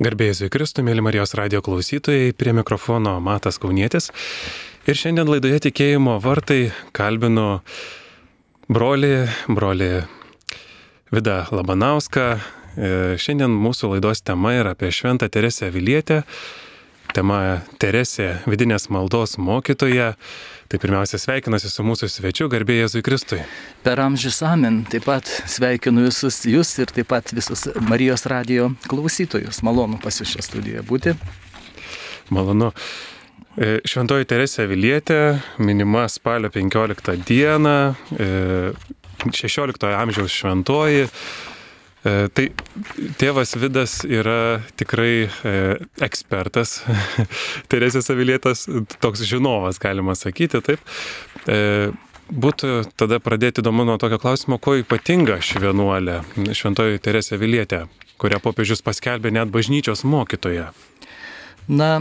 Garbėjus į Kristų, mėly Marijos radio klausytojai, prie mikrofono Matas Kaunietis. Ir šiandien laidoje tikėjimo vartai kalbinu brolį, brolį Vida Labanauską. E, šiandien mūsų laidos tema yra apie Šventą Teresę Vilietę. Tema Teresė vidinės maldos mokytoja. Tai pirmiausia sveikinuosi su mūsų svečiu, garbė Jėzui Kristui. Per amžius amen. Taip pat sveikinu visus jūs ir taip pat visus Marijos radio klausytojus. Malonu pas jūs šią studiją būti. Malonu. E, Šventoji Teresė Vilietė, minima spalio 15 dieną, 16 e, amžiaus šventoji. E, tai tėvas Vidas yra tikrai e, ekspertas, Teresės Avilėtas, toks žinovas, galima sakyti, taip. E, būtų tada pradėti įdomu nuo tokio klausimo, kuo ypatinga ši vienuolė, šventoji Teresė Vilietė, kurią popiežius paskelbė net bažnyčios mokytoje. Na,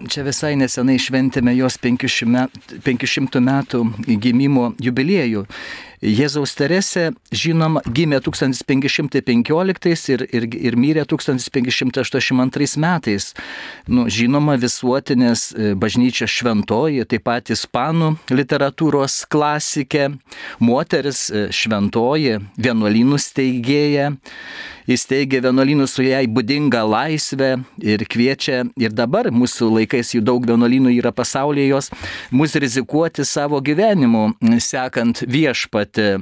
Čia visai nesenai šventėme jos 500 metų gimimo jubiliejų. Jėzaus Teresė, žinoma, gimė 1515 ir, ir, ir mirė 1582 metais. Nu, žinoma, visuotinės e, bažnyčios šventoji, taip pat ispanų literatūros klasikė, moteris e, šventoji, vienuolynų steigėja. Jis teigia vienuolynų su jai būdinga laisvė ir kviečia, ir dabar mūsų laikais jų daug vienuolynų yra pasaulyje jos, mus rizikuoti savo gyvenimu, sekant viešpatį.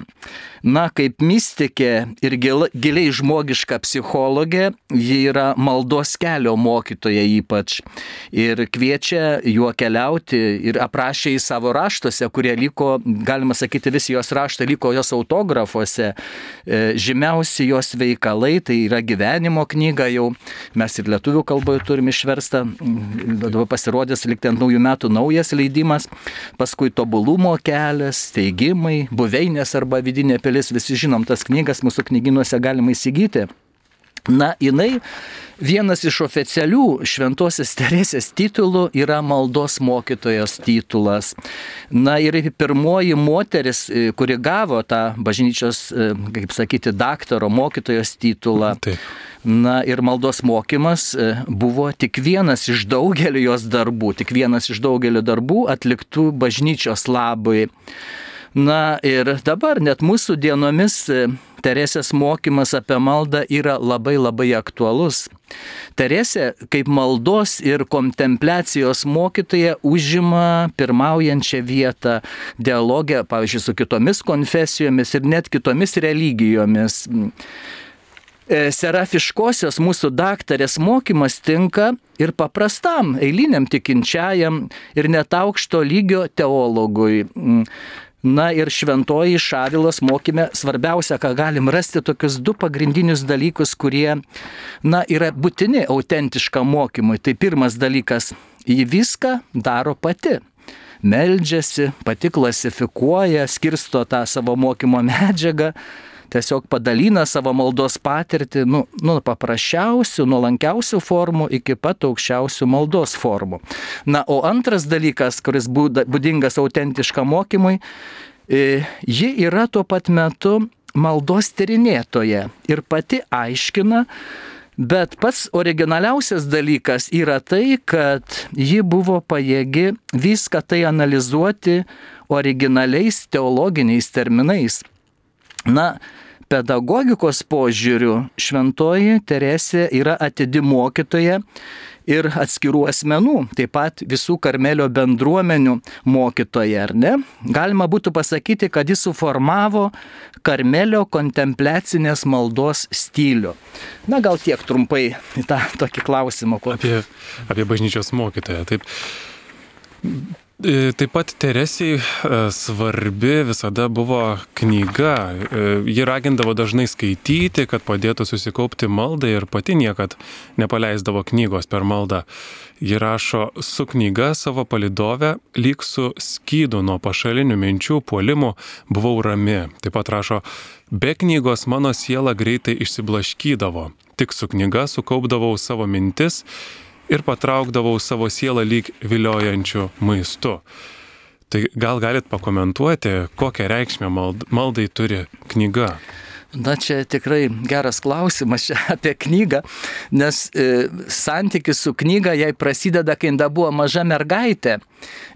Na, kaip mystikė ir gil, giliai žmogiška psichologė, ji yra maldos kelio mokytoja ypač. Ir kviečia juo keliauti ir aprašė į savo raštuose, kurie liko, galima sakyti, visi jos raštai liko jos autografuose. E, žymiausi jos veikalai tai yra gyvenimo knyga, jau mes ir lietuvių kalboje turime išverstą, dabar pasirodys likti ant naujų metų naujas leidimas, paskui tobulumo kelias, teigimai, buveinės arba vidinė pilis, visi žinom tas knygas, mūsų knyginuose galima įsigyti. Na, jinai vienas iš oficialių šventosios Teresės titulų yra maldos mokytojos titulas. Na ir pirmoji moteris, e, kuri gavo tą bažnyčios, e, kaip sakyti, daktaro mokytojos titulą. Taip. Na ir maldos mokymas e, buvo tik vienas iš daugelio jos darbų, tik vienas iš daugelio darbų atliktų bažnyčios labui. Na ir dabar net mūsų dienomis e, Teresės mokymas apie maldą yra labai labai aktualus. Teresė kaip maldos ir kontempliacijos mokytoja užima pirmaujančią vietą dialogę, pavyzdžiui, su kitomis konfesijomis ir net kitomis religijomis. E, serafiškosios mūsų daktarės mokymas tinka ir paprastam, eiliniam tikinčiajam ir net aukšto lygio teologui. Na ir šventoji Šarilas mokime svarbiausia, ką galim rasti, tokius du pagrindinius dalykus, kurie, na, yra būtini autentiškam mokymui. Tai pirmas dalykas, ji viską daro pati meldžiasi, pati klasifikuoja, skirsto tą savo mokymo medžiagą, tiesiog padalina savo maldos patirtį nuo nu, paprasčiausių, nuolankiausių formų iki pat aukščiausių maldos formų. Na, o antras dalykas, kuris būdingas autentiškam mokymui, e, ji yra tuo pat metu maldos tyrinėtoje ir pati aiškina, Bet pats originaliausias dalykas yra tai, kad ji buvo pajėgi viską tai analizuoti originaliais teologiniais terminais. Na, pedagogikos požiūriu šventoji Teresė yra atidi mokytoja ir atskirų asmenų, taip pat visų karmelio bendruomenių mokytoja, ar ne? Galima būtų pasakyti, kad jis suformavo karmelio kontempliacinės maldos stilių. Na gal tiek trumpai į tą tokį klausimą. Ko... Apie, apie bažnyčios mokytoją. Taip. E, taip pat Teresiai e, svarbi visada buvo knyga. E, ji ragindavo dažnai skaityti, kad padėtų susikaupti maldai ir pati niekad nepaleisdavo knygos per maldą. Ji rašo su knyga savo palidovę, lyg su skydu nuo pašalinių minčių puolimų buvau rami. Taip pat rašo, be knygos mano siela greitai išsiblaškydavo, tik su knyga sukaupdavau savo mintis ir patraukdavau savo sielą lyg viliojančių maistu. Tai gal galit pakomentuoti, kokią reikšmę maldai turi knyga? Na čia tikrai geras klausimas čia apie knygą, nes e, santykis su knyga jai prasideda, kai jinai buvo maža mergaitė.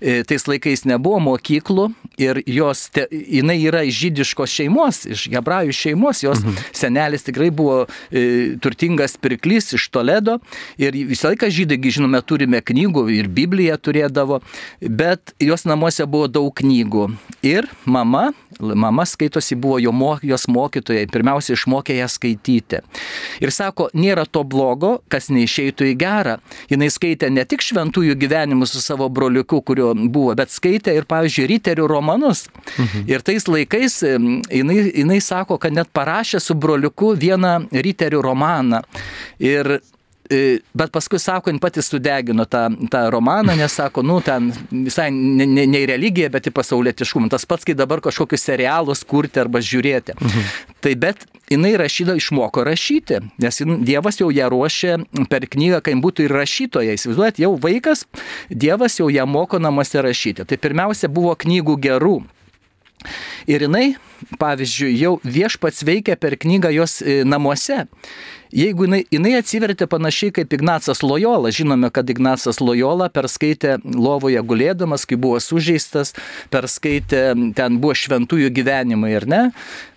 E, tais laikais nebuvo mokyklų ir jos, te, jinai yra iš žydiškos šeimos, iš hebrajų šeimos, jos mhm. senelis tikrai buvo e, turtingas pirklys iš Toledo ir visą laiką žydai, žinome, turime knygų ir Bibliją turėdavo, bet jos namuose buvo daug knygų. Ir mama, mama skaitosi buvo jo, jos mokytoja mokytojai pirmiausia išmokė ją skaityti. Ir sako, nėra to blogo, kas neišeitų į gerą. Jis skaitė ne tik šventųjų gyvenimus su savo broliuku, kurio buvo, bet skaitė ir, pavyzdžiui, riterių romanus. Mhm. Ir tais laikais jinai, jinai sako, kad net parašė su broliuku vieną riterių romaną. Ir bet paskui, sako, jin pati sudegino tą, tą romaną, nes sako, nu, ten visai ne, ne, ne į religiją, bet į pasaulietiškumą. Tas pats, kai dabar kažkokius serialus kurti arba žiūrėti. Mhm. Tai bet jinai rašyda išmoko rašyti, nes Dievas jau ją ruošė per knygą, kai būtų ir rašytoja. Įsivaizduojat, jau vaikas, Dievas jau ją moko namuose rašyti. Tai pirmiausia buvo knygų gerų. Ir jinai, pavyzdžiui, jau viešpats veikia per knygą jos e, namuose. Jeigu jinai, jinai atsivertė panašiai kaip Ignacas Lojola, žinome, kad Ignacas Lojola perskaitė lovoje gulėdamas, kai buvo sužeistas, perskaitė, ten buvo šventųjų gyvenimai, ar ne?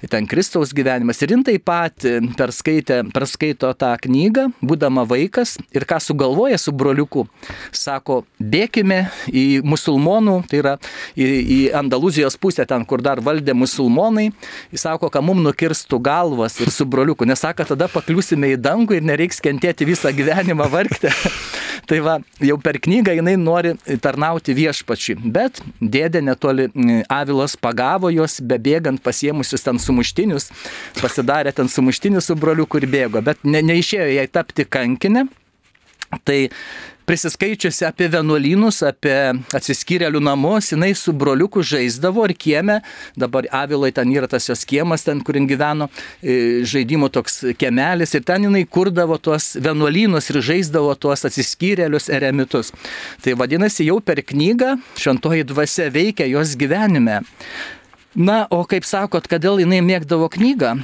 Ten Kristaus gyvenimas. Ir jin taip pat perskaitė, perskaito tą knygą, būdama vaikas ir ką sugalvoja su broliuku. Sako, bėkime į musulmonų, tai yra į, į Andalūzijos pusę, ten kur dar valdė musulmonai. Jis sako, kad mums nukirstų galvas ir su broliuku. Nesako, tada pakliusime eisime į dangų ir nereiks kentėti visą gyvenimą vargti. tai va, jau per knygą jinai nori tarnauti viešpačiui. Bet dėdė netoli Avilas pagavo juos, bebėgant pasiemusius ten sumuštinius, pasidarė ten sumuštinius su broliu, kur bėgo, bet ne, neišėjo jai tapti kankinę. Tai prisiskaičiusi apie vienuolynus, apie atsiskyrėlių namus, jinai su broliuku žaisdavo ir kieme, dabar Avilai ten yra tas jos kiemas, ten, kur jin gyveno, e, žaidimo toks kiemelis ir ten jinai kurdavo tuos vienuolynus ir žaisdavo tuos atsiskyrėlius eremitus. Tai vadinasi, jau per knygą šventoji dvasia veikia jos gyvenime. Na, o kaip sakot, kodėl jinai mėgdavo knygą?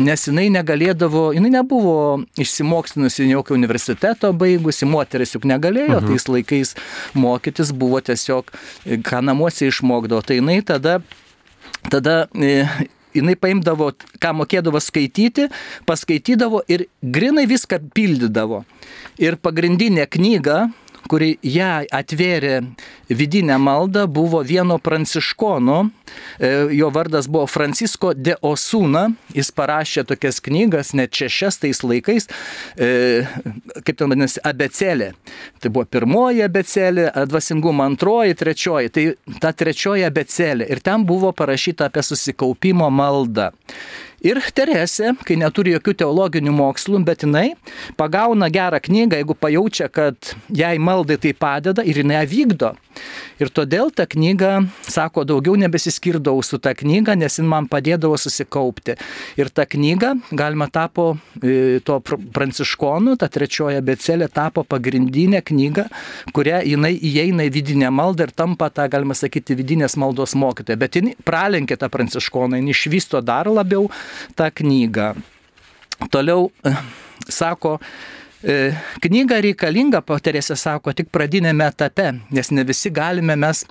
Nes jinai negalėdavo, jinai nebuvo išsimokslinusi jokio universiteto baigusi, moteris juk negalėjo, mhm. tais laikais mokytis buvo tiesiog, ką namuose išmokdavo. Tai jinai tada, tada e, jinai paimdavo, ką mokėdavo skaityti, paskaitydavo ir grinai viską pildydavo. Ir pagrindinė knyga, kuri ją atvėrė vidinę maldą, buvo vieno pranciškono, e, jo vardas buvo Francisko de Osuna, jis parašė tokias knygas, net šešias tais laikais, e, kaip ten vadinasi, abecelė. Tai buvo pirmoji abecelė, dvasingumo antroji, trečioji. Tai ta trečioji abecelė. Ir ten buvo parašyta apie susikaupimo maldą. Ir Teresė, kai neturi jokių teologinių mokslų, bet jinai pagauna gerą knygą, jeigu pajaučia, kad jai maldai tai padeda ir jinai ją vykdo. Ir todėl tą knygą, sako, daugiau nebesiskirdavau su tą knygą, nes jin man padėdavo susikaupti. Ir ta knyga, galima tapo e, to pranciškonų, ta trečioji becelė tapo pagrindinė knyga, kuria jinai įeina į vidinę maldą ir tampa tą, galima sakyti, vidinės maldos mokytoja. Bet jin pralenkė tą pranciškoną, jin išvysto dar labiau tą knygą. Toliau e, sako, e, knyga reikalinga, patarėse sako, tik pradinėme etape, nes ne visi galime mes,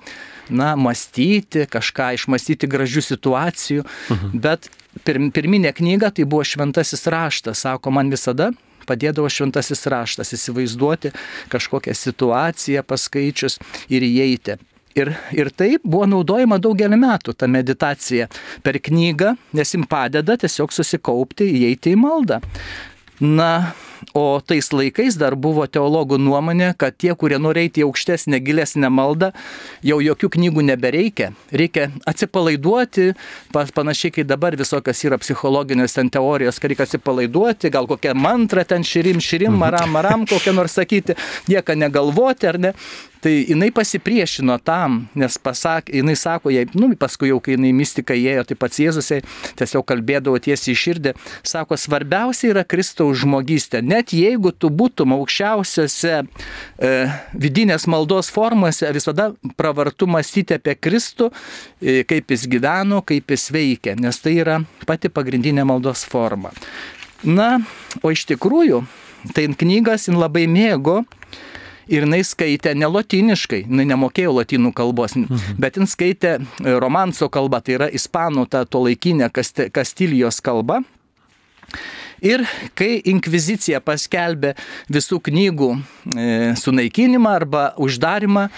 na, mąstyti, kažką išmastyti gražių situacijų, mhm. bet pir, pirminė knyga tai buvo šventasis raštas, sako, man visada padėdavo šventasis raštas įsivaizduoti kažkokią situaciją paskaičius ir įeiti. Ir, ir tai buvo naudojama daugelį metų, ta meditacija per knygą, nes jim padeda tiesiog susikaupti, įeiti į maldą. Na, O tais laikais dar buvo teologų nuomonė, kad tie, kurie nori eiti į aukštesnę, gilesnę maldą, jau jokių knygų nebereikia. Reikia atsipalaiduoti, panašiai kaip dabar visokios yra psichologinės ten teorijos, kad reikia atsipalaiduoti, gal kokią mantrą ten širim, širim, mhm. maram, maram, kokią nors sakyti, nieko negalvoti, ar ne. Tai jinai pasipriešino tam, nes pasakė, jinai sako, jai, nu, paskui jau, kai jinai mistika įėjo, tai pats Jėzusai tiesiog kalbėdavo tiesiai į širdį, sako, svarbiausia yra Kristaus žmogystė. Net jeigu tu būtum aukščiausiose e, vidinės maldos formose, visada pravartu mąstyti apie Kristų, e, kaip jis gyveno, kaip jis veikia, nes tai yra pati pagrindinė maldos forma. Na, o iš tikrųjų, tai knygas jin labai mėgo ir jinai skaitė ne latiniškai, jinai nemokėjo latinų kalbos, mhm. bet jin skaitė e, romanso kalbą, tai yra ispanų ta to laikinė Kastilijos kalba. Ir kai inkvizicija paskelbė visų knygų e, sunaikinimą arba uždarimą,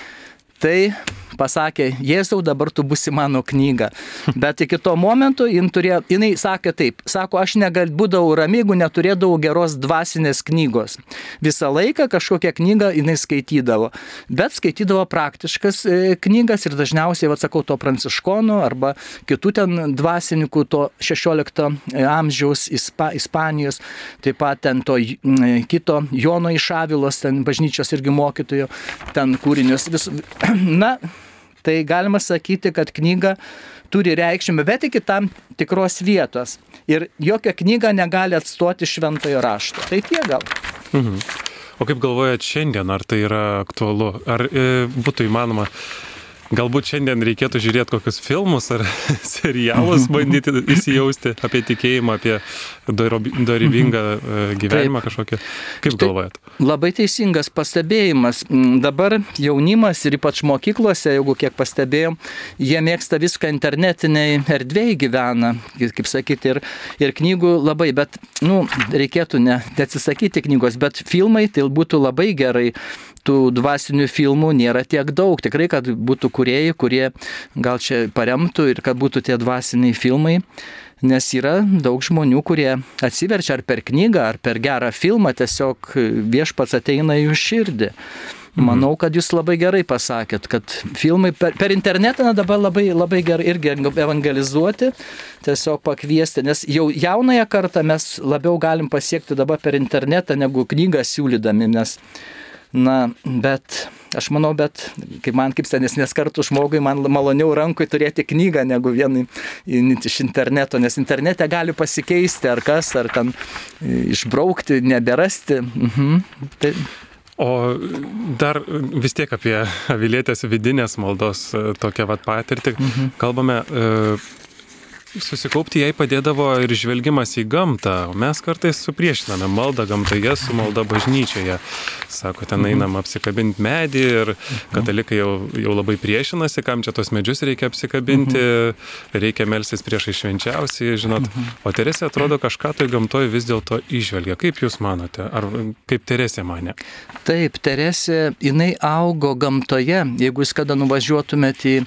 tai pasakė, Jėzau, dabar tu busi mano knyga. Bet iki to momento jin turėjo, jinai sakė taip, sako, aš negal, būdavau rami, jeigu neturėdavau geros dvasinės knygos. Visą laiką kažkokią knygą jinai skaitydavo, bet skaitydavo praktiškas e, knygas ir dažniausiai, atsakau, to pranciškonų arba kitų ten dvasininkų, to 16 e, amžiaus Ispa, Ispanijos, taip pat ten to kito Jono iš Avilos, ten bažnyčios irgi mokytojo, ten kūrinius. Vis, na, Tai galima sakyti, kad knyga turi reikšmę, bet iki tam tikros vietos. Ir jokia knyga negali atstoti šventojo rašto. Tai tie gal. Mhm. O kaip galvojat šiandien, ar tai yra aktualu? Ar e, būtų įmanoma Galbūt šiandien reikėtų žiūrėti kokius filmus ar serialus, bandyti įsijausti apie tikėjimą, apie dorybingą e, gyvenimą Taip. kažkokį. Kaip Taip, galvojat? Labai teisingas pastebėjimas. Mm, dabar jaunimas ir ypač mokyklose, jeigu kiek pastebėjom, jie mėgsta viską internetiniai erdvėjai gyvena, kaip sakyti, ir, ir knygų labai, bet, nu, reikėtų ne, neatsisakyti knygos, bet filmai tai būtų labai gerai tų dvasinių filmų nėra tiek daug. Tikrai, kad būtų kuriejai, kurie gal čia paremtų ir kad būtų tie dvasiniai filmai. Nes yra daug žmonių, kurie atsiverčia ar per knygą, ar per gerą filmą, tiesiog viešpats ateina į jų širdį. Mhm. Manau, kad jūs labai gerai pasakėt, kad filmai per, per internetą na, dabar labai, labai gerai irgi evangelizuoti, tiesiog pakviesti, nes jau jaunąją kartą mes labiau galim pasiekti dabar per internetą negu knygą siūlydami, nes Na, bet aš manau, bet kaip man kaip senesnės kartų žmogui, man maloniau rankui turėti knygą negu vien iš interneto, nes internete gali pasikeisti ar kas, ar ten išbraukti, neberasti. Mhm. Tai... O dar vis tiek apie avilietės vidinės maldos tokią vat patirtį. Mhm. Kalbame, e, Susikaupti jai padėdavo ir žvelgimas į gamtą, mes kartais supriešiname maldą gamtoje su malda bažnyčioje. Sako, ten mhm. einam apsikabinti medį ir mhm. katalikai jau, jau labai priešinasi, kam čia tos medžius reikia apsikabinti, mhm. reikia melsis priešai švenčiausiai, žinot. O Teresė atrodo kažką toj gamtoje vis dėlto išvelgia. Kaip Jūs manote? Ar kaip Teresė mane? Taip, Teresė, jinai augo gamtoje. Jeigu Jūs kada nuvažiuotumėte į,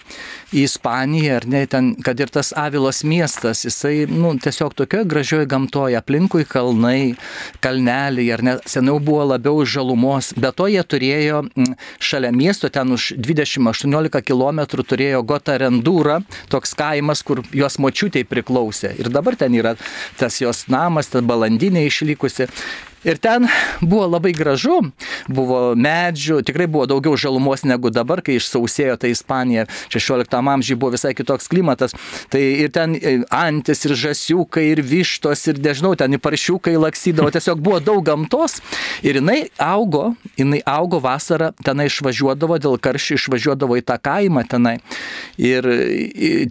į Ispaniją, ar ne, ten, kad ir tas Avilos miestas, miestas, jisai, nu, tiesiog tokioje gražioje gamtoje, aplinkui kalnai, kalneliai, ar ne, seniau buvo labiau žalumos, bet to jie turėjo šalia miesto, ten už 20-18 km turėjo Gotarendūrą, toks kaimas, kur jos močiutei priklausė. Ir dabar ten yra tas jos namas, ta balandinė išlikusi. Ir ten buvo labai gražu, buvo medžių, tikrai buvo daugiau žalumos negu dabar, kai išsausėjo ta Ispanija, 16 amžiuje buvo visai kitoks klimatas. Tai ir ten e, antis, ir žasiukai, ir vištos, ir nežinau, ten ir paršiukai laksydavo, tiesiog buvo daug gamtos. Ir jinai augo, jinai augo vasarą, tenai išvažiuodavo, dėl karščių išvažiuodavo į tą kaimą tenai. Ir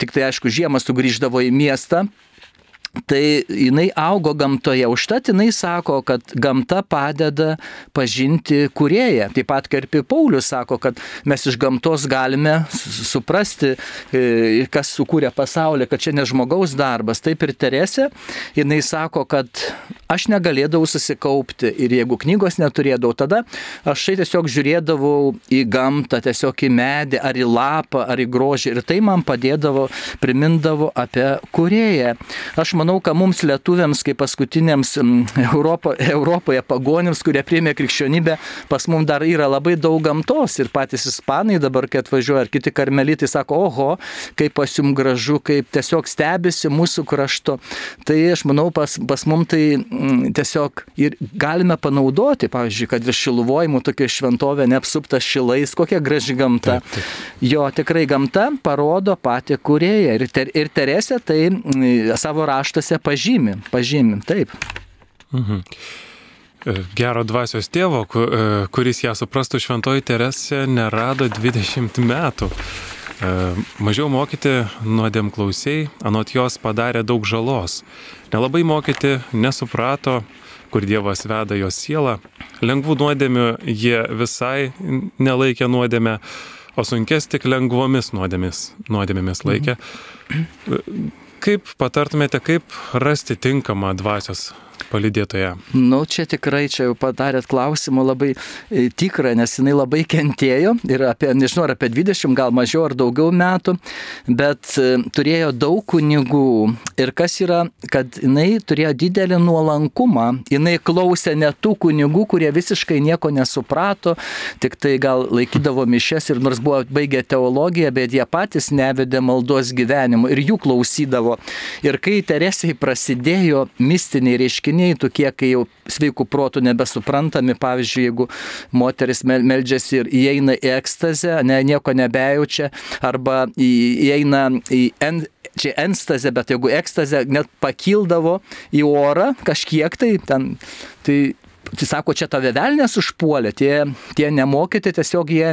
tik tai aišku, žiemą sugrįždavo į miestą. Tai jinai augo gamtoje, užtat jinai sako, kad gamta padeda pažinti kurėją. Taip pat kaip ir Paulius sako, kad mes iš gamtos galime suprasti, e, kas sukūrė pasaulį, kad čia ne žmogaus darbas. Taip ir Teresė, jinai sako, kad aš negalėdavau susikaupti ir jeigu knygos neturėdavau, tada aš tai tiesiog žiūrėdavau į gamtą, tiesiog į medį, ar į lapą, ar į grožį ir tai man padėdavo, primindavo apie kurėją. Aš manau, kad mums lietuviams, kaip paskutiniams Europo, Europoje pagonims, kurie priėmė krikščionybę, pas mums dar yra labai daug gamtos ir patys ispanai dabar, kai atvažiuoja, ar kiti karmelitai sako, oho, kaip pas jums gražu, kaip tiesiog stebisi mūsų krašto. Tai aš manau, pas, pas mums tai tiesiog ir galime panaudoti, pavyzdžiui, kad virš šiluvojimų tokia šventovė neapsupta šilais, kokia graži gamta. Taip, taip. Jo, tikrai gamta parodo patį kurėją ir, ter, ir Teresė tai savo raštuose pažymi, pažymi, taip. Mhm. E, gero dvasios tėvo, e, kuris ją suprastų šventoji Teresė, nerado 20 metų. E, mažiau mokyti nuodėm klausiai, anot jos padarė daug žalos. Nelabai mokyti nesuprato, kur Dievas veda jos sielą. Lengvų nuodėmių jie visai nelaikė nuodėmę, o sunkes tik lengvomis nuodėmis, nuodėmėmis laikė. Mhm. Kaip patartumėte, kaip rasti tinkamą dvasios palidėtoje? Nu, čia tikrai, čia jau padarėt klausimą labai e, tikrą, nes jinai labai kentėjo ir apie, nežinau, ar apie 20, gal mažiau ar daugiau metų, bet e, turėjo daug kunigų. Ir kas yra, kad jinai turėjo didelį nuolankumą, jinai klausė ne tų kunigų, kurie visiškai nieko nesuprato, tik tai gal laikydavo mišes ir nors buvo baigę teologiją, bet jie patys nevedė maldos gyvenimo ir jų klausydavo. Ir kai Teresėjai prasidėjo mistiniai reiškiniai, reiškiniai, tokie, kai jau sveikų protų nebesuprantami, pavyzdžiui, jeigu moteris meldžiasi ir įeina į ekstazę, ne, nieko nebejaučia, arba įeina į en, čia enstazė, bet jeigu ekstazė net pakildavo į orą kažkiek tai, ten, tai Tai sako, čia tave velnės užpuolė, tie, tie nemokyti tiesiog jie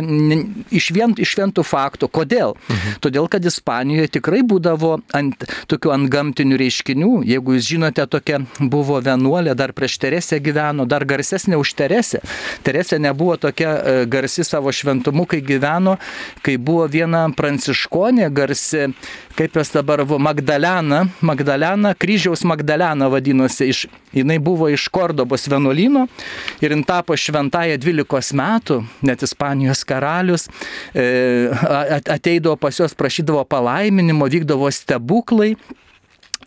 iš, vien, iš vientų faktų. Kodėl? Mhm. Todėl, kad Ispanijoje tikrai būdavo ant tokių ant gamtinių reiškinių. Jeigu jūs žinote, tokia buvo vienuolė, dar prieš Teresę gyveno, dar garsesnė už Teresę. Teresė nebuvo tokia e, garsi savo šventumu, kai gyveno, kai buvo viena pranciškonė garsi, kaip jos dabar buvo Magdalena, Magdalena, kryžiaus Magdalena vadinosi, iš, jinai buvo iš Kordobos vienuolino ir jin tapo šventąją 12 metų, net Ispanijos karalius, e, ateidavo pas juos, prašydavo palaiminimo, vykdavo stebuklai.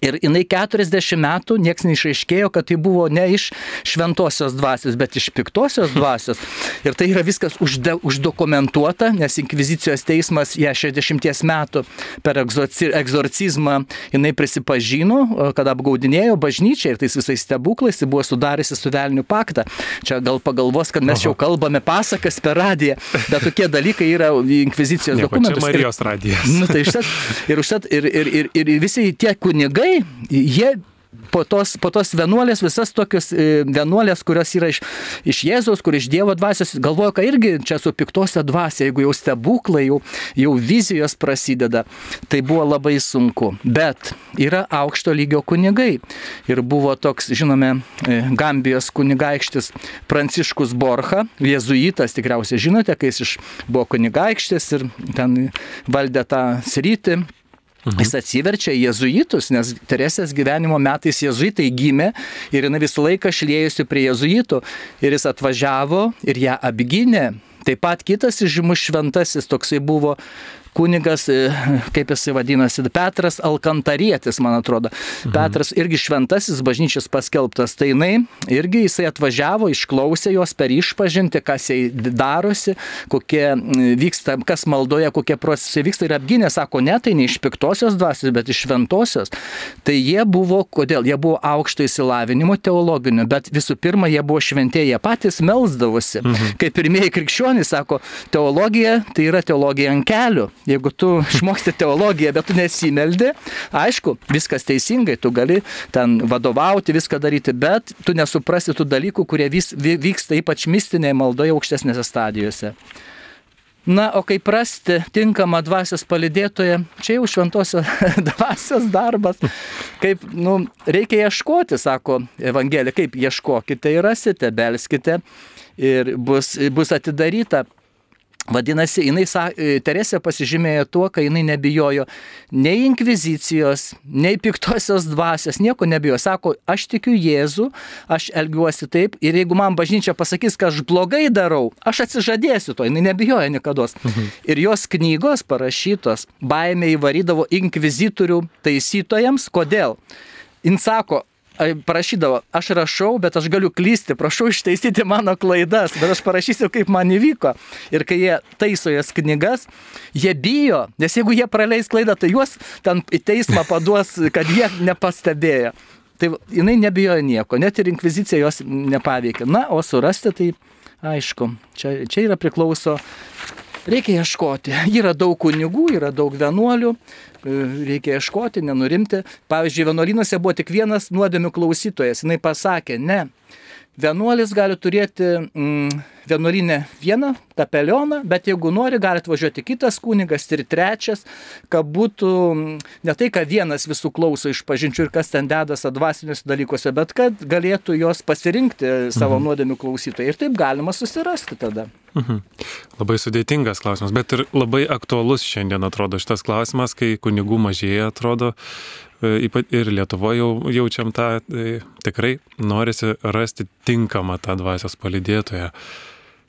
Ir jinai 40 metų, nieks neišaiškėjo, kad tai buvo ne iš šventosios dvasios, bet iš piktosios dvasios. Ir tai yra viskas užde, uždokumentuota, nes Inkvizicijos teismas ją 60 metų per egzorcizmą jinai prisipažino, kad apgaudinėjo bažnyčią ir tais visais stebuklais buvo sudariusi su velniu paktą. Čia gal pagalvos, kad mes Aha. jau kalbame pasakas per radiją, bet tokie dalykai yra Inkvizicijos dokumentuose. Marijos radijas. Nu, tai užtat, ir, užtat, ir, ir, ir, ir visi tie kunigai, jie po tos, po tos vienuolės, visas tokios e, vienuolės, kurios yra iš, iš Jėzaus, kur iš Dievo dvasios, galvoju, kad irgi čia su piktose dvasia, jeigu jau stebuklai, jau, jau vizijos prasideda, tai buvo labai sunku. Bet yra aukšto lygio kunigai. Ir buvo toks, žinome, e, Gambijos kunigaikštis Pranciškus Borcha, jėzuitas, tikriausiai žinote, kai jis iš, buvo kunigaikštis ir ten valdė tą sritį Mhm. Jis atsiverčia jėzuitus, nes Teresės gyvenimo metais jėzuitai gimė ir jinai visą laiką šlėjusi prie jėzuitų ir jis atvažiavo ir ją apgynė. Taip pat kitas žymus šventasis toksai buvo kunigas, e, kaip jisai vadinasi, Petras Alkantarietis, man atrodo. Mhm. Petras irgi šventasis bažnyčios paskelbtas. Tai jinai irgi jisai atvažiavo, išklausė jos per išpažinti, kas jai darosi, kokie vyksta, kas maldoje, kokie procesai vyksta ir apginė, sako, ne, tai ne iš piktosios dvasios, bet iš šventosios. Tai jie buvo, kodėl? Jie buvo aukšto įsilavinimo teologinio, bet visų pirma, jie buvo šventieji, jie patys melsdavosi. Mhm. Kaip pirmieji krikščionys sako, teologija tai yra teologija ant kelių. Jeigu tu išmoksti teologiją, bet tu nesimeldi, aišku, viskas teisingai, tu gali ten vadovauti, viską daryti, bet tu nesuprasi tų dalykų, kurie vis, vyksta ypač mistinėje maldoje aukštesnėse stadijose. Na, o kaip rasti tinkamą dvasios palidėtoją, čia jau šventosios dvasios darbas. Kaip, nu, reikia ieškoti, sako Evangelija, kaip ieškokite ir rasite, belskite ir bus, bus atidaryta. Vadinasi, jinai, e, Teresė pasižymėjo tuo, kad jinai nebijojo nei inkvizicijos, nei piktosios dvasios, nieko nebijojo. Sako, aš tikiu Jėzų, aš elgiuosi taip ir jeigu man bažnyčia pasakys, kad aš blogai darau, aš atsižadėsiu to, jinai nebijojo niekada. Mhm. Ir jos knygos parašytos baimė įvarydavo inkvizitorių taisytojams. Kodėl? jin sako, parašydavo, aš rašau, bet aš galiu klysti, prašau ištaisyti mano klaidas, bet aš parašysiu, kaip man įvyko. Ir kai jie taiso jas knygas, jie bijo, nes jeigu jie praleis klaidą, tai juos ten į teismą paduos, kad jie nepastebėjo. Tai jinai nebijojo nieko, net ir inkvizicija jos nepaveikė. Na, o surasti tai aišku, čia, čia yra priklauso Reikia ieškoti. Yra daug kunigų, yra daug vienuolių, reikia ieškoti, nenurimti. Pavyzdžiui, vienuolynuose buvo tik vienas nuodėmių klausytojas. Jis pasakė, ne, Vienuolis gali turėti mm, vienuolinę vieną kapelioną, bet jeigu nori, gali atvažiuoti kitas kunigas ir trečias, kad būtų mm, ne tai, kad vienas visų klauso iš pažinčių ir kas ten dedasi dvasiniuose dalykuose, bet kad galėtų jos pasirinkti savo mhm. nuodėmių klausytojai. Ir taip galima susirasti tada. Mhm. Labai sudėtingas klausimas, bet ir labai aktualus šiandien atrodo šitas klausimas, kai kunigų mažėja, atrodo, ir Lietuvoje jau jaučiam tą, tai tikrai norisi rasti tinkamą tą dvasios palidėtoją.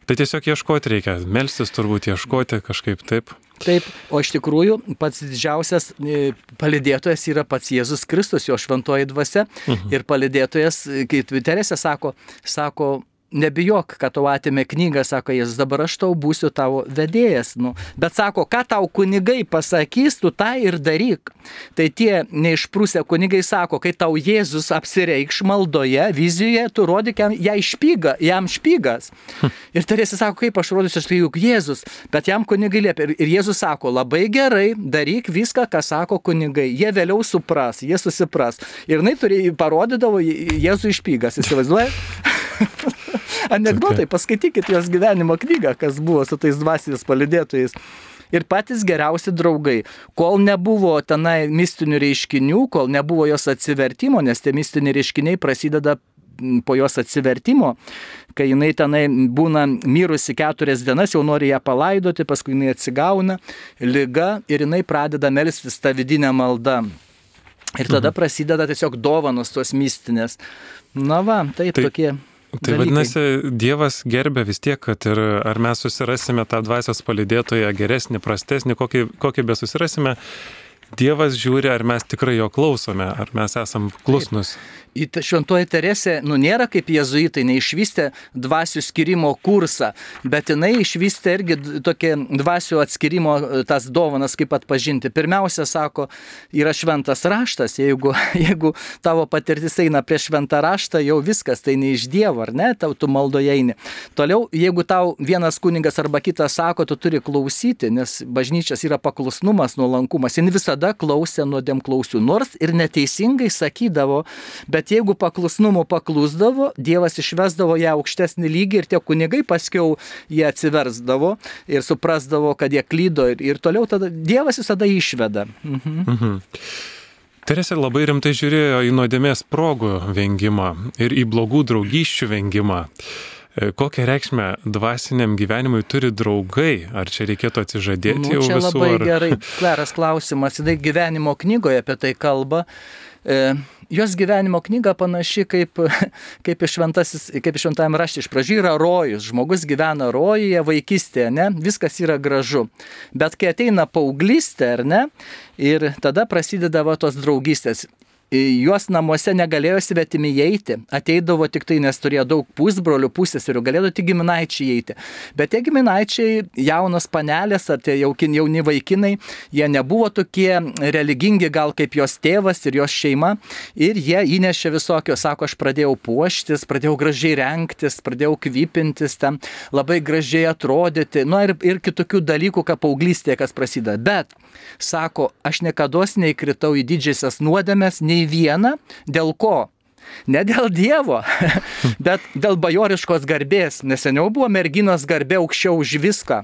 Tai tiesiog ieškoti reikia, melstis turbūt ieškoti kažkaip taip. Taip, o iš tikrųjų pats didžiausias e, palidėtojas yra pats Jėzus Kristus, jo šventoji dvasia. Mhm. Ir palidėtojas, kaip Teresė sako, sako, nebijok, kad tau atėmė knygą, sako Jėzus, dabar aš tau būsiu tavo vedėjas. Nu. Bet sako, ką tau kunigai pasakys, tu tą ir daryk. Tai tie neišprūsę kunigai sako, kai tau Jėzus apsireikš maldoje, vizijoje, tu rodyk jam, špyga, jam špygas. Ir tarėsi sako, kaip aš rodysiu, aš tai juk Jėzus. Bet jam kunigai liepia. Ir, ir Jėzus sako, labai gerai, daryk viską, ką sako kunigai. Jie vėliau supras, jie susipras. Ir jinai parodydavo Jėzų išpygas, įsivaizduoja? Anekdotai, paskaitykit jos gyvenimo knygą, kas buvo su tais dvasinės palidėtojais ir patys geriausi draugai. Kol nebuvo tenai mistinių reiškinių, kol nebuvo jos atsivertimo, nes tie mistiniai reiškiniai prasideda po jos atsivertimo, kai jinai tenai būna mirusi keturias dienas, jau nori ją palaidoti, paskui jinai atsigauna, lyga ir jinai pradeda melstis tą vidinę maldą. Ir tada mhm. prasideda tiesiog dovanos tos mistinės. Na va, taip, tai, tokie. Tai dalykai. vadinasi, Dievas gerbė vis tiek, kad ir ar mes susirasime tą dvasios palidėtoją geresnį, prastesnį, kokį, kokį be susirasime, Dievas žiūri, ar mes tikrai jo klausome, ar mes esam klusnus. Taip šventoji Teresė, nu nėra kaip jezuitai, neišvystė dvasių skirimo kursą, bet jinai išvystė irgi tokie dvasių atskirimo e, tas dovanas, kaip atpažinti. Pirmiausia, sako, yra šventas raštas, jeigu, jeigu tavo patirtis eina prie šventą raštą, jau viskas, tai ne iš Dievo, ar ne, tau tu maldoje eini. Toliau, jeigu tau vienas kuningas arba kitas sako, tu turi klausyti, nes bažnyčias yra paklusnumas, nuolankumas, jin visada klausė nuodėm klausių, nors ir neteisingai sakydavo, bet Bet jeigu paklusnumu paklusdavo, Dievas išvesdavo ją aukštesnį lygį ir tie kunigai paskiau jie atsiversdavo ir suprasdavo, kad jie klydo ir, ir toliau tada Dievas visada išveda. Mhm. Mhm. Teresė labai rimtai žiūrėjo į nuodėmės progų vengimą ir į blogų draugysčių vengimą. E, kokią reikšmę dvasiniam gyvenimui turi draugai? Ar čia reikėtų atsižadėti nu, jau čia visų? Labai ar... gerai, geras klausimas. Tai gyvenimo knygoje apie tai kalba. E, jos gyvenimo knyga panaši kaip, kaip iš šventajame rašte. Iš pradžių yra rojus, žmogus gyvena rojuje vaikystėje, ne, viskas yra gražu. Bet kai ateina paauglystė, ar ne, ir tada prasideda va tos draugystės juos namuose negalėjo svetimi įeiti, ateidavo tik tai, nes turėjo daug pusbrolių, pusėserių, galėjo tik giminaičiai įeiti. Bet tie giminaičiai, jaunos panelės ar tie jaukin, jauni vaikinai, jie nebuvo tokie religingi gal kaip jos tėvas ir jos šeima ir jie įnešė visokio, sako, aš pradėjau puoštis, pradėjau gražiai renktis, pradėjau kvipintis, ten labai gražiai atrodyti, nu ir, ir kitokių dalykų, ką paauglystėje kas prasideda. Bet, sako, aš niekada neįkritau į didžiasias nuodėmės, nei vieną, dėl ko? Ne dėl Dievo, bet dėl bajoriškos garbės, nes seniau buvo merginos garbė aukščiau už viską.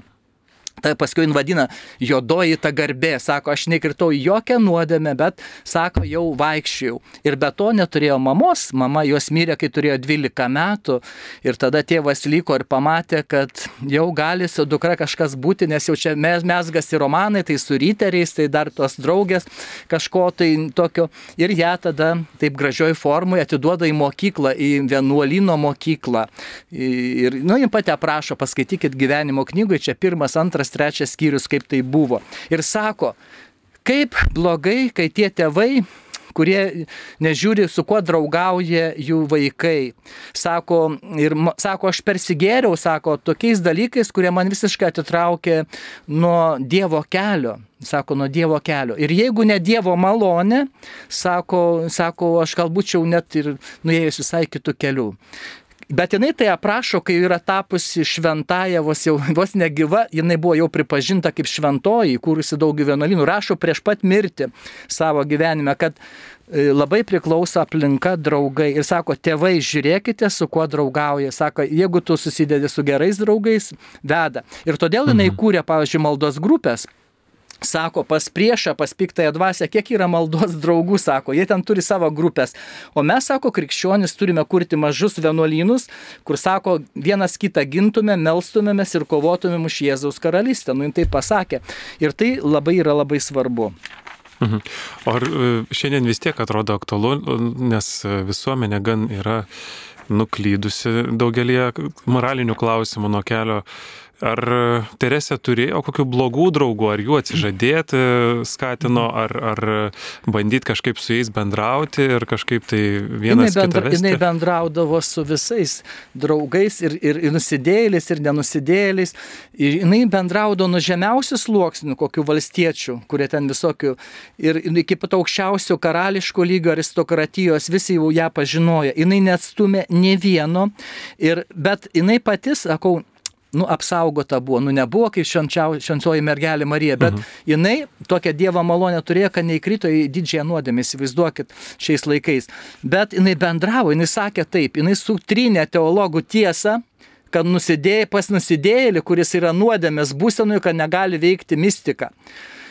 Tai paskui jin vadina jodoji ta garbė, sako, aš nekritau jokią nuodėmę, bet, sako, jau vaikščiau. Ir be to neturėjo mamos, mama jos mirė, kai turėjo 12 metų. Ir tada tėvas liko ir pamatė, kad jau gali su dukra kažkas būti, nes jau čia mes, mesgasi romanai, tai su ryteriais, tai dar tos draugės kažko tai tokio. Ir ją tada taip gražioj formui atiduoda į mokyklą, į vienuolino mokyklą. Ir, nu, jin pati aprašo, paskaitykit gyvenimo knygoje, čia pirmas, antras antras, trečias skyrius, kaip tai buvo. Ir sako, Kaip blogai, kai tie tėvai kurie nežiūri, su kuo draugauja jų vaikai. Sako, ir sako, aš persigėriau, sako, tokiais dalykais, kurie man visiškai atitraukė nuo Dievo kelio. Sako, nuo Dievo kelio. Ir jeigu ne Dievo malonė, sako, sako aš galbūt jau net ir nuėjus visai kitų kelių. Bet jinai tai aprašo, kai yra tapusi šventąją, vos jau vos negyva, jinai buvo jau pripažinta kaip šventoji, kūrusi daug vienuolynų, rašo prieš pat mirti savo gyvenime, kad e, labai priklauso aplinka, draugai. Ir sako, tėvai, žiūrėkite, su kuo draugauja. Sako, jeigu tu susidedi su gerais draugais, veda. Ir todėl jinai mhm. kūrė, pavyzdžiui, maldos grupės Sako, pas priešą, pas piktąją dvasę, kiek yra maldos draugų, sako, jie ten turi savo grupės. O mes, sako, krikščionis turime kurti mažus vienuolynus, kur, sako, vienas kitą gintume, melstumėmės ir kovotumėm už Jėzaus karalystę. Nu, jin tai pasakė. Ir tai labai yra labai svarbu. Mhm. Ar e, šiandien vis tiek atrodo aktualu, nes visuomenė gan yra nuklydusi daugelį moralinių klausimų nuo kelio Ar e, Teresė turėjo kokių blogų draugų, ar jų atsižadėti skatino, ar, ar bandyti kažkaip su jais bendrauti ir kažkaip tai vienas jinai, bendra, jinai bendraudavo su visais draugais ir, ir, ir nusidėlis, ir nenusidėlis. Ir jinai bendraudavo nuo žemiausių sluoksnių, kokių valstiečių, kurie ten visokių, ir iki pat aukščiausių karališko lygio aristokratijos, visi jau ją pažinojo. Jinai neatstumė ne vieno, ir, bet jinai pati, sakau, nu, apsaugota buvo, nu, nebuvo kaip švenčioji mergelė Marija, bet mhm. jinai tokią Dievo malonę turėjo, kad neįkrito į didžiąją nuodėmę, įsivaizduokit šiais laikais. Bet jinai bendravo, jinai sakė taip, jinai sutrynė teologų tiesą, kad nusidėjai pas nusidėjėlį, kuris yra nuodėmės būsenui, kad negali veikti mistika.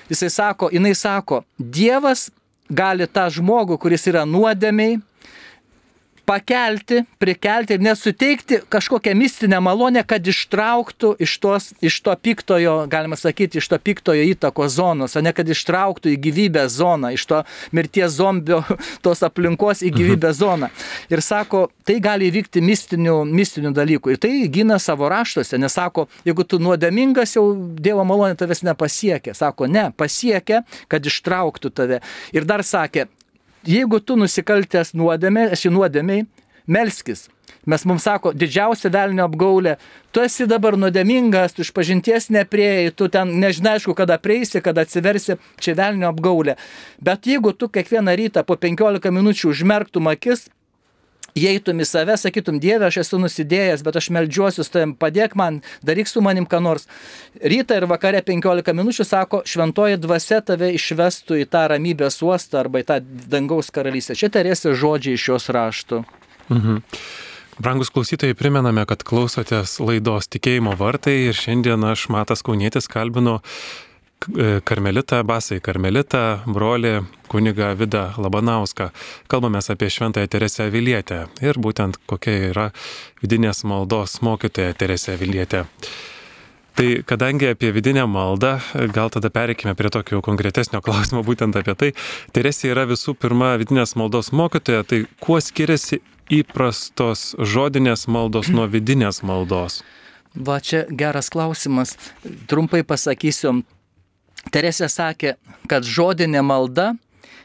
Jisai sako, jinai sako, Dievas gali tą žmogų, kuris yra nuodėmiai, pakelti, prikelti ir nesuteikti kažkokią mistinę malonę, kad ištrauktų iš, tos, iš to piktojo, galima sakyti, iš to piktojo įtako zonos, o ne kad ištrauktų į gyvybės zoną, iš to mirties zombio tos aplinkos į gyvybės mhm. zoną. Ir sako, tai gali įvykti mistinių, mistinių dalykų. Ir tai gina savo raštuose, nes sako, jeigu tu nuodėmingas, jau Dievo malonė tavęs nepasiekia. Sako, ne, pasiekia, kad ištrauktų tave. Ir dar sakė, jeigu tu nusikaltęs nuodėmė, esi nuodėmiai, melskis. Mes mums sako, didžiausia velnio apgaulė, tu esi dabar nuodėmingas, tu iš pažinties neprieėjai, tu ten nežinai, aišku, kada prieisi, kada atsiversi, čia velnio apgaulė. Bet jeigu tu kiekvieną rytą po 15 minučių užmerktum akis, įeitum į save, sakytum, Dieve, aš esu nusidėjęs, bet aš melžiuosiu tavim, padėk man, daryk su manim ką nors. Rytą ir vakare 15 minučių sako, šventoji dvasia tave išvestų į tą ramybės uostą arba į tą dangaus karalystę. Čia terėsi žodžiai iš jos raštų. Mhm. Brangus klausytojai, primename, kad klausotės laidos tikėjimo vartai ir šiandien aš Matas Kaunietis kalbinu karmelitą, basai karmelitą, brolį kuniga Vida Labanauską. Kalbame apie Šventąją Teresę Vilietę ir būtent kokia yra vidinės maldos mokytoja Teresė Vilietė. Tai kadangi apie vidinę maldą, gal tada pereikime prie tokio konkretesnio klausimo būtent apie tai. Teresė yra visų pirma vidinės maldos mokytoja, tai kuo skiriasi įprastos žodinės maldos nuo vidinės maldos? Va čia geras klausimas. Trumpai pasakysiu, Teresė sakė, kad žodinė malda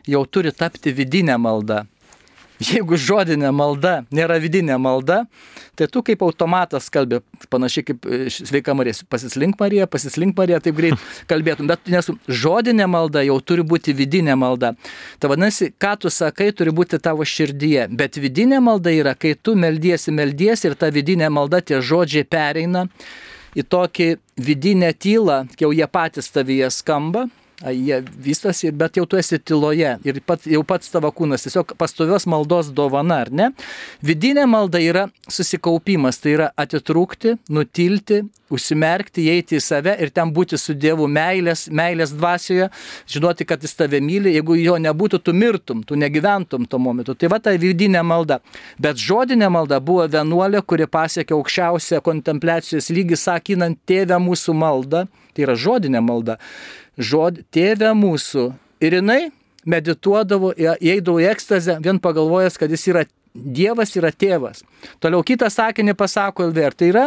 jau turi tapti vidinė malda. Jeigu žodinė malda nėra vidinė malda, tai tu kaip automatas kalbė, panašiai kaip e, sveika Marija, pasislink Marija, pasislink Marija, taip greit kalbėtum, bet nes žodinė malda jau turi būti vidinė malda. Tai vadinasi, ką tu sakai, turi būti tavo širdyje, bet vidinė malda yra, kai tu meldiesi, meldiesi ir ta vidinė malda, tie žodžiai pereina į tokį vidinę tylą, jau jie patys tavyje skamba, jie vystosi, bet jau tu esi tyloje ir pat, jau pats tavo kūnas, tiesiog pastovios maldos dovana, ar ne? Vidinė malda yra susikaupimas, tai yra atitrūkti, nutilti, užsimerkti, įeiti į save ir ten būti su Dievu meilės, meilės dvasioje, žinoti, kad jis tave myli, jeigu jo nebūtų, tu mirtum, tu negyventum tuo momentu. Tai va ta vidinė malda. Bet žodinė malda buvo vienuolė, kuri pasiekė aukščiausią kontempliacijos lygį, sakinant tėvę mūsų maldą, tai yra žodinė malda žodį, tėvę mūsų. Ir jinai medituodavo, įeidavo į ekstazę, vien pagalvojęs, kad jis yra Dievas yra tėvas. Toliau kitą sakinį pasako LVR. Tai yra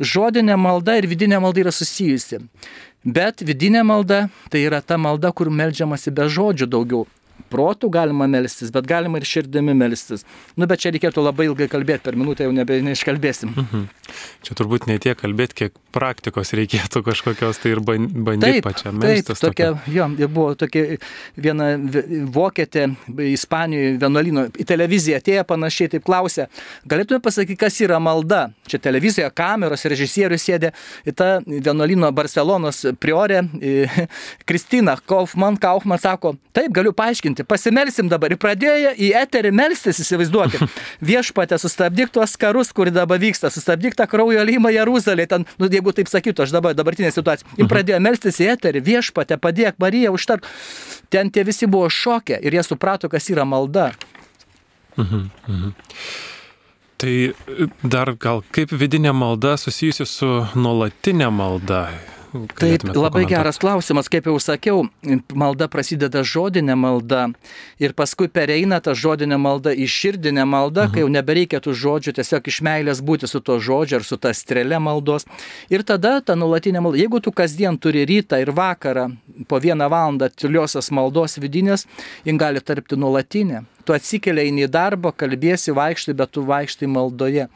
žodinė malda ir vidinė malda yra susijusi. Bet vidinė malda tai yra ta malda, kur melžiamasi be žodžių daugiau protų galima melstis, bet galima ir širdimi melstis. Nu, bet čia reikėtų labai ilgai kalbėti, per minutę jau nebe neiškalbėsim. Mhm. Čia turbūt ne tiek kalbėti, kiek praktikos reikėtų kažkokios, tai ir bandyti pačiam melstis. Taip, tokia, tokia. jo, buvo tokia viena vokietė Ispanijoje vienuolino, į televiziją atėjo panašiai, taip klausė, galėtume pasakyti, kas yra malda. Čia televizijoje kameros režisierius sėdė tą vienuolino Barcelonos priorę, Kristina Kaufman, Kaufman sako, taip, galiu paaiškinti, pasimelsim dabar. Ir pradėjo į eterį melstis, įsivaizduokit. Viešpatė, sustabdyk tuos karus, kur dabar vyksta, sustabdyk tą kraujo lymą Jeruzalė, ten, nu, jeigu taip sakytų, aš dabar dabartinė situacija. Ir pradėjo melstis į eterį, viešpatė, padėk Mariją, užtark. Ten tie visi buvo šokę ir jie suprato, kas yra malda. Mhm, mhm. Tai dar gal kaip vidinė malda susijusi su nuolatinė malda? Taip, labai geras klausimas, kaip jau sakiau, malda prasideda žodinė malda ir paskui pereina ta žodinė malda į širdinę maldą, -huh. kai jau nebereikia tų žodžių, tiesiog iš meilės būti su to žodžiu ar su ta strėlė maldos. Ir tada ta nulatinė malda, jeigu tu kasdien turi rytą ir vakarą po vieną valandą tyliosios maldos vidinės, jin gali tarpti nulatinę. Tu atsikeliai į darbą, kalbėsi, vaikštai, bet tu vaikštai maldoje.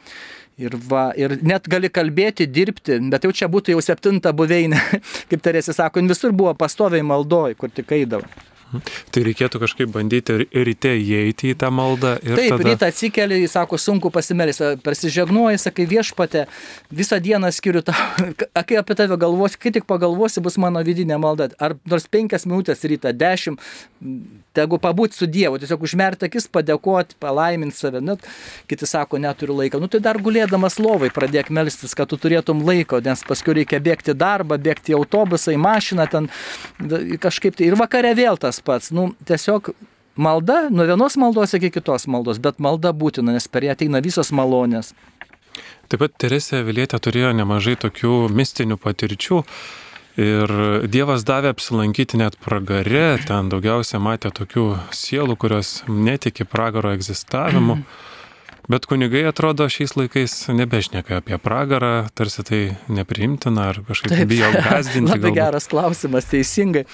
Ir, va, ir net gali kalbėti, dirbti, bet jau čia būtų jau septinta buveinė, kaip Teresė sako, visur buvo pastoviai maldoj, kur tik eidavo. Tai reikėtų kažkaip bandyti ryte įeiti į tą maldą. Taip, tada... ryte atsikeli, sako, sunku pasimelsti, persižegnuoji, sakai viešpatė, visą dieną skiriu tau, kai apie tave galvosi, kai tik pagalvosi, bus mano vidinė malda. Ar nors penkias minutės ryte, dešimt, tegu pabūti su Dievu, tiesiog užmerti akis, padėkoti, palaiminti save. Net kiti sako, neturiu laiko. Nu tai dar gulėdamas lovai pradėk melstis, kad tu turėtum laiko, nes paskui reikia bėgti darbą, bėgti į autobusą, į mašiną, ten kažkaip tai ir vakare vėl tas pats. Nu, tiesiog malda, nuo vienos maldos iki kitos maldos, bet malda būtina, nes per ją ateina visos malonės. Taip pat Teresė Vilietė turėjo nemažai tokių mistinių patirčių. Ir Dievas davė apsilankyti net pragare, ten daugiausia matė tokių sielų, kurios netiki pragaro egzistavimu. Bet kunigai atrodo šiais laikais nebešneka apie pragarą, tarsi tai nepriimtina ar kažkaip Taip. bijo gazdinti. Labai galbūt. geras klausimas, teisingai.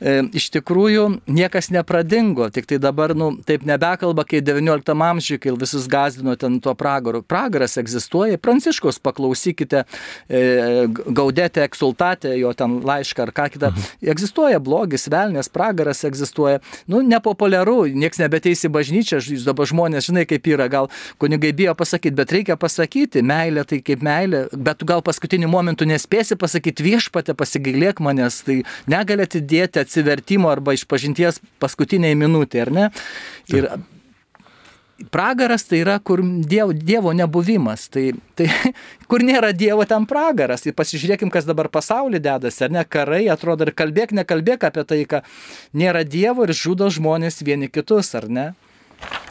E, iš tikrųjų, niekas nepradingo, tik tai dabar, nu, taip nebekalba, kai XIX amžiuje, kai visus gazdino ten tuo pragaru. Pragaras egzistuoja, Pranciškos paklausykite, e, gaudėte, eksultate, jo ten laišką ar ką kitą. Mhm. Egzistuoja blogis, velnės, pragaras egzistuoja. Nu, nepopuliaru, niekas nebeteisi bažnyčią, dabar žmonės, žinai, kaip yra, gal kunigai bijo pasakyti, bet reikia pasakyti, meilė tai kaip meilė, bet tu gal paskutiniu momentu nespėsi pasakyti viešpatę, pasigailėk manęs, tai negali atidėti atsivertimo arba išpažinties paskutiniai minutė, ar ne? Ir pragaras tai yra, kur dievo, dievo nebuvimas. Tai, tai kur nėra Dievo, ten pragaras. Ir pasižiūrėkim, kas dabar pasaulyje dedasi, ar ne karai, atrodo, ir kalbėk, nekalbėk apie tai, kad nėra Dievo ir žudo žmonės vieni kitus, ar ne?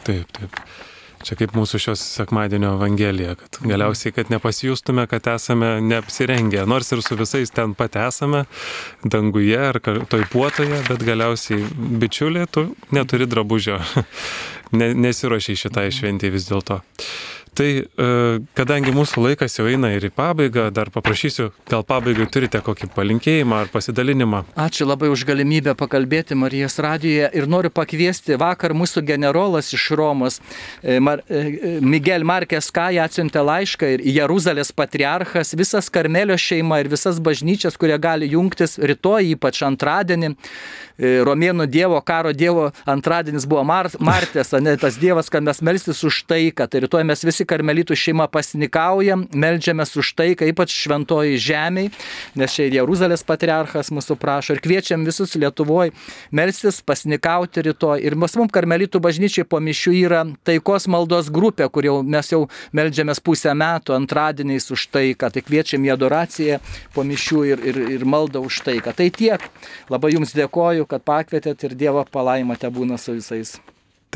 Taip, taip. Čia kaip mūsų šios sekmadienio evangelija, kad galiausiai, kad nepasijustume, kad esame neapsirengę, nors ir su visais ten pat esame, danguje ar toj puotoje, bet galiausiai bičiulė, tu neturi drabužio, nesiuošiai šitai šventijai vis dėlto. Tai e, kadangi mūsų laikas jau eina ir į pabaigą, dar paprašysiu, gal pabaigai turite kokį palinkėjimą ar pasidalinimą. Ačiū labai už galimybę pakalbėti Marijos radijoje ir noriu pakviesti vakar mūsų generolas iš Romos, e, Mar, e, Miguel Markės Kai atsiuntė laišką ir Jeruzalės patriarchas, visas Karmelio šeima ir visas bažnyčias, kurie gali jungtis rytoj, ypač antradienį. Romėnų dievo, karo dievo antradienis buvo Mar Martės, ne tas dievas, kad mes melstis už taiką. Tai rytoj mes visi karmelitų šeima pasnikaujam, melžiamės už tai, kaip ypač šventoji žemė, nes čia ir Jeruzalės patriarchas mūsų prašo ir kviečiam visus Lietuvoje melstis, pasnikauti rytoj. Ir mums karmelitų bažnyčiai po mišių yra taikos maldos grupė, kur jau mes jau melžiamės pusę metų antradieniais už taiką. Tai kviečiam į adoraciją po mišių ir, ir, ir maldą už taiką. Tai tiek. Labai Jums dėkoju, kad pakvietėt ir Dievo palaimą te būna su visais.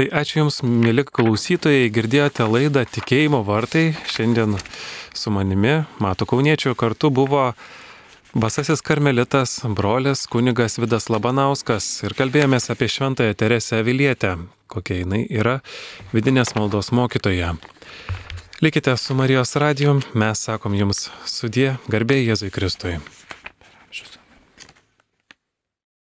Tai ačiū Jums, mėly klausytojai, girdėjote laidą Tikėjimo vartai. Šiandien su manimi, Mato Kauniečiu, kartu buvo Basasis karmelitas, brolis kunigas Vidas Labanauskas ir kalbėjomės apie Šventąją Teresę Vilietę, kokia jinai yra vidinės maldos mokytoja. Likite su Marijos radiju, mes sakom jums sudie, garbė Jėzui Kristui.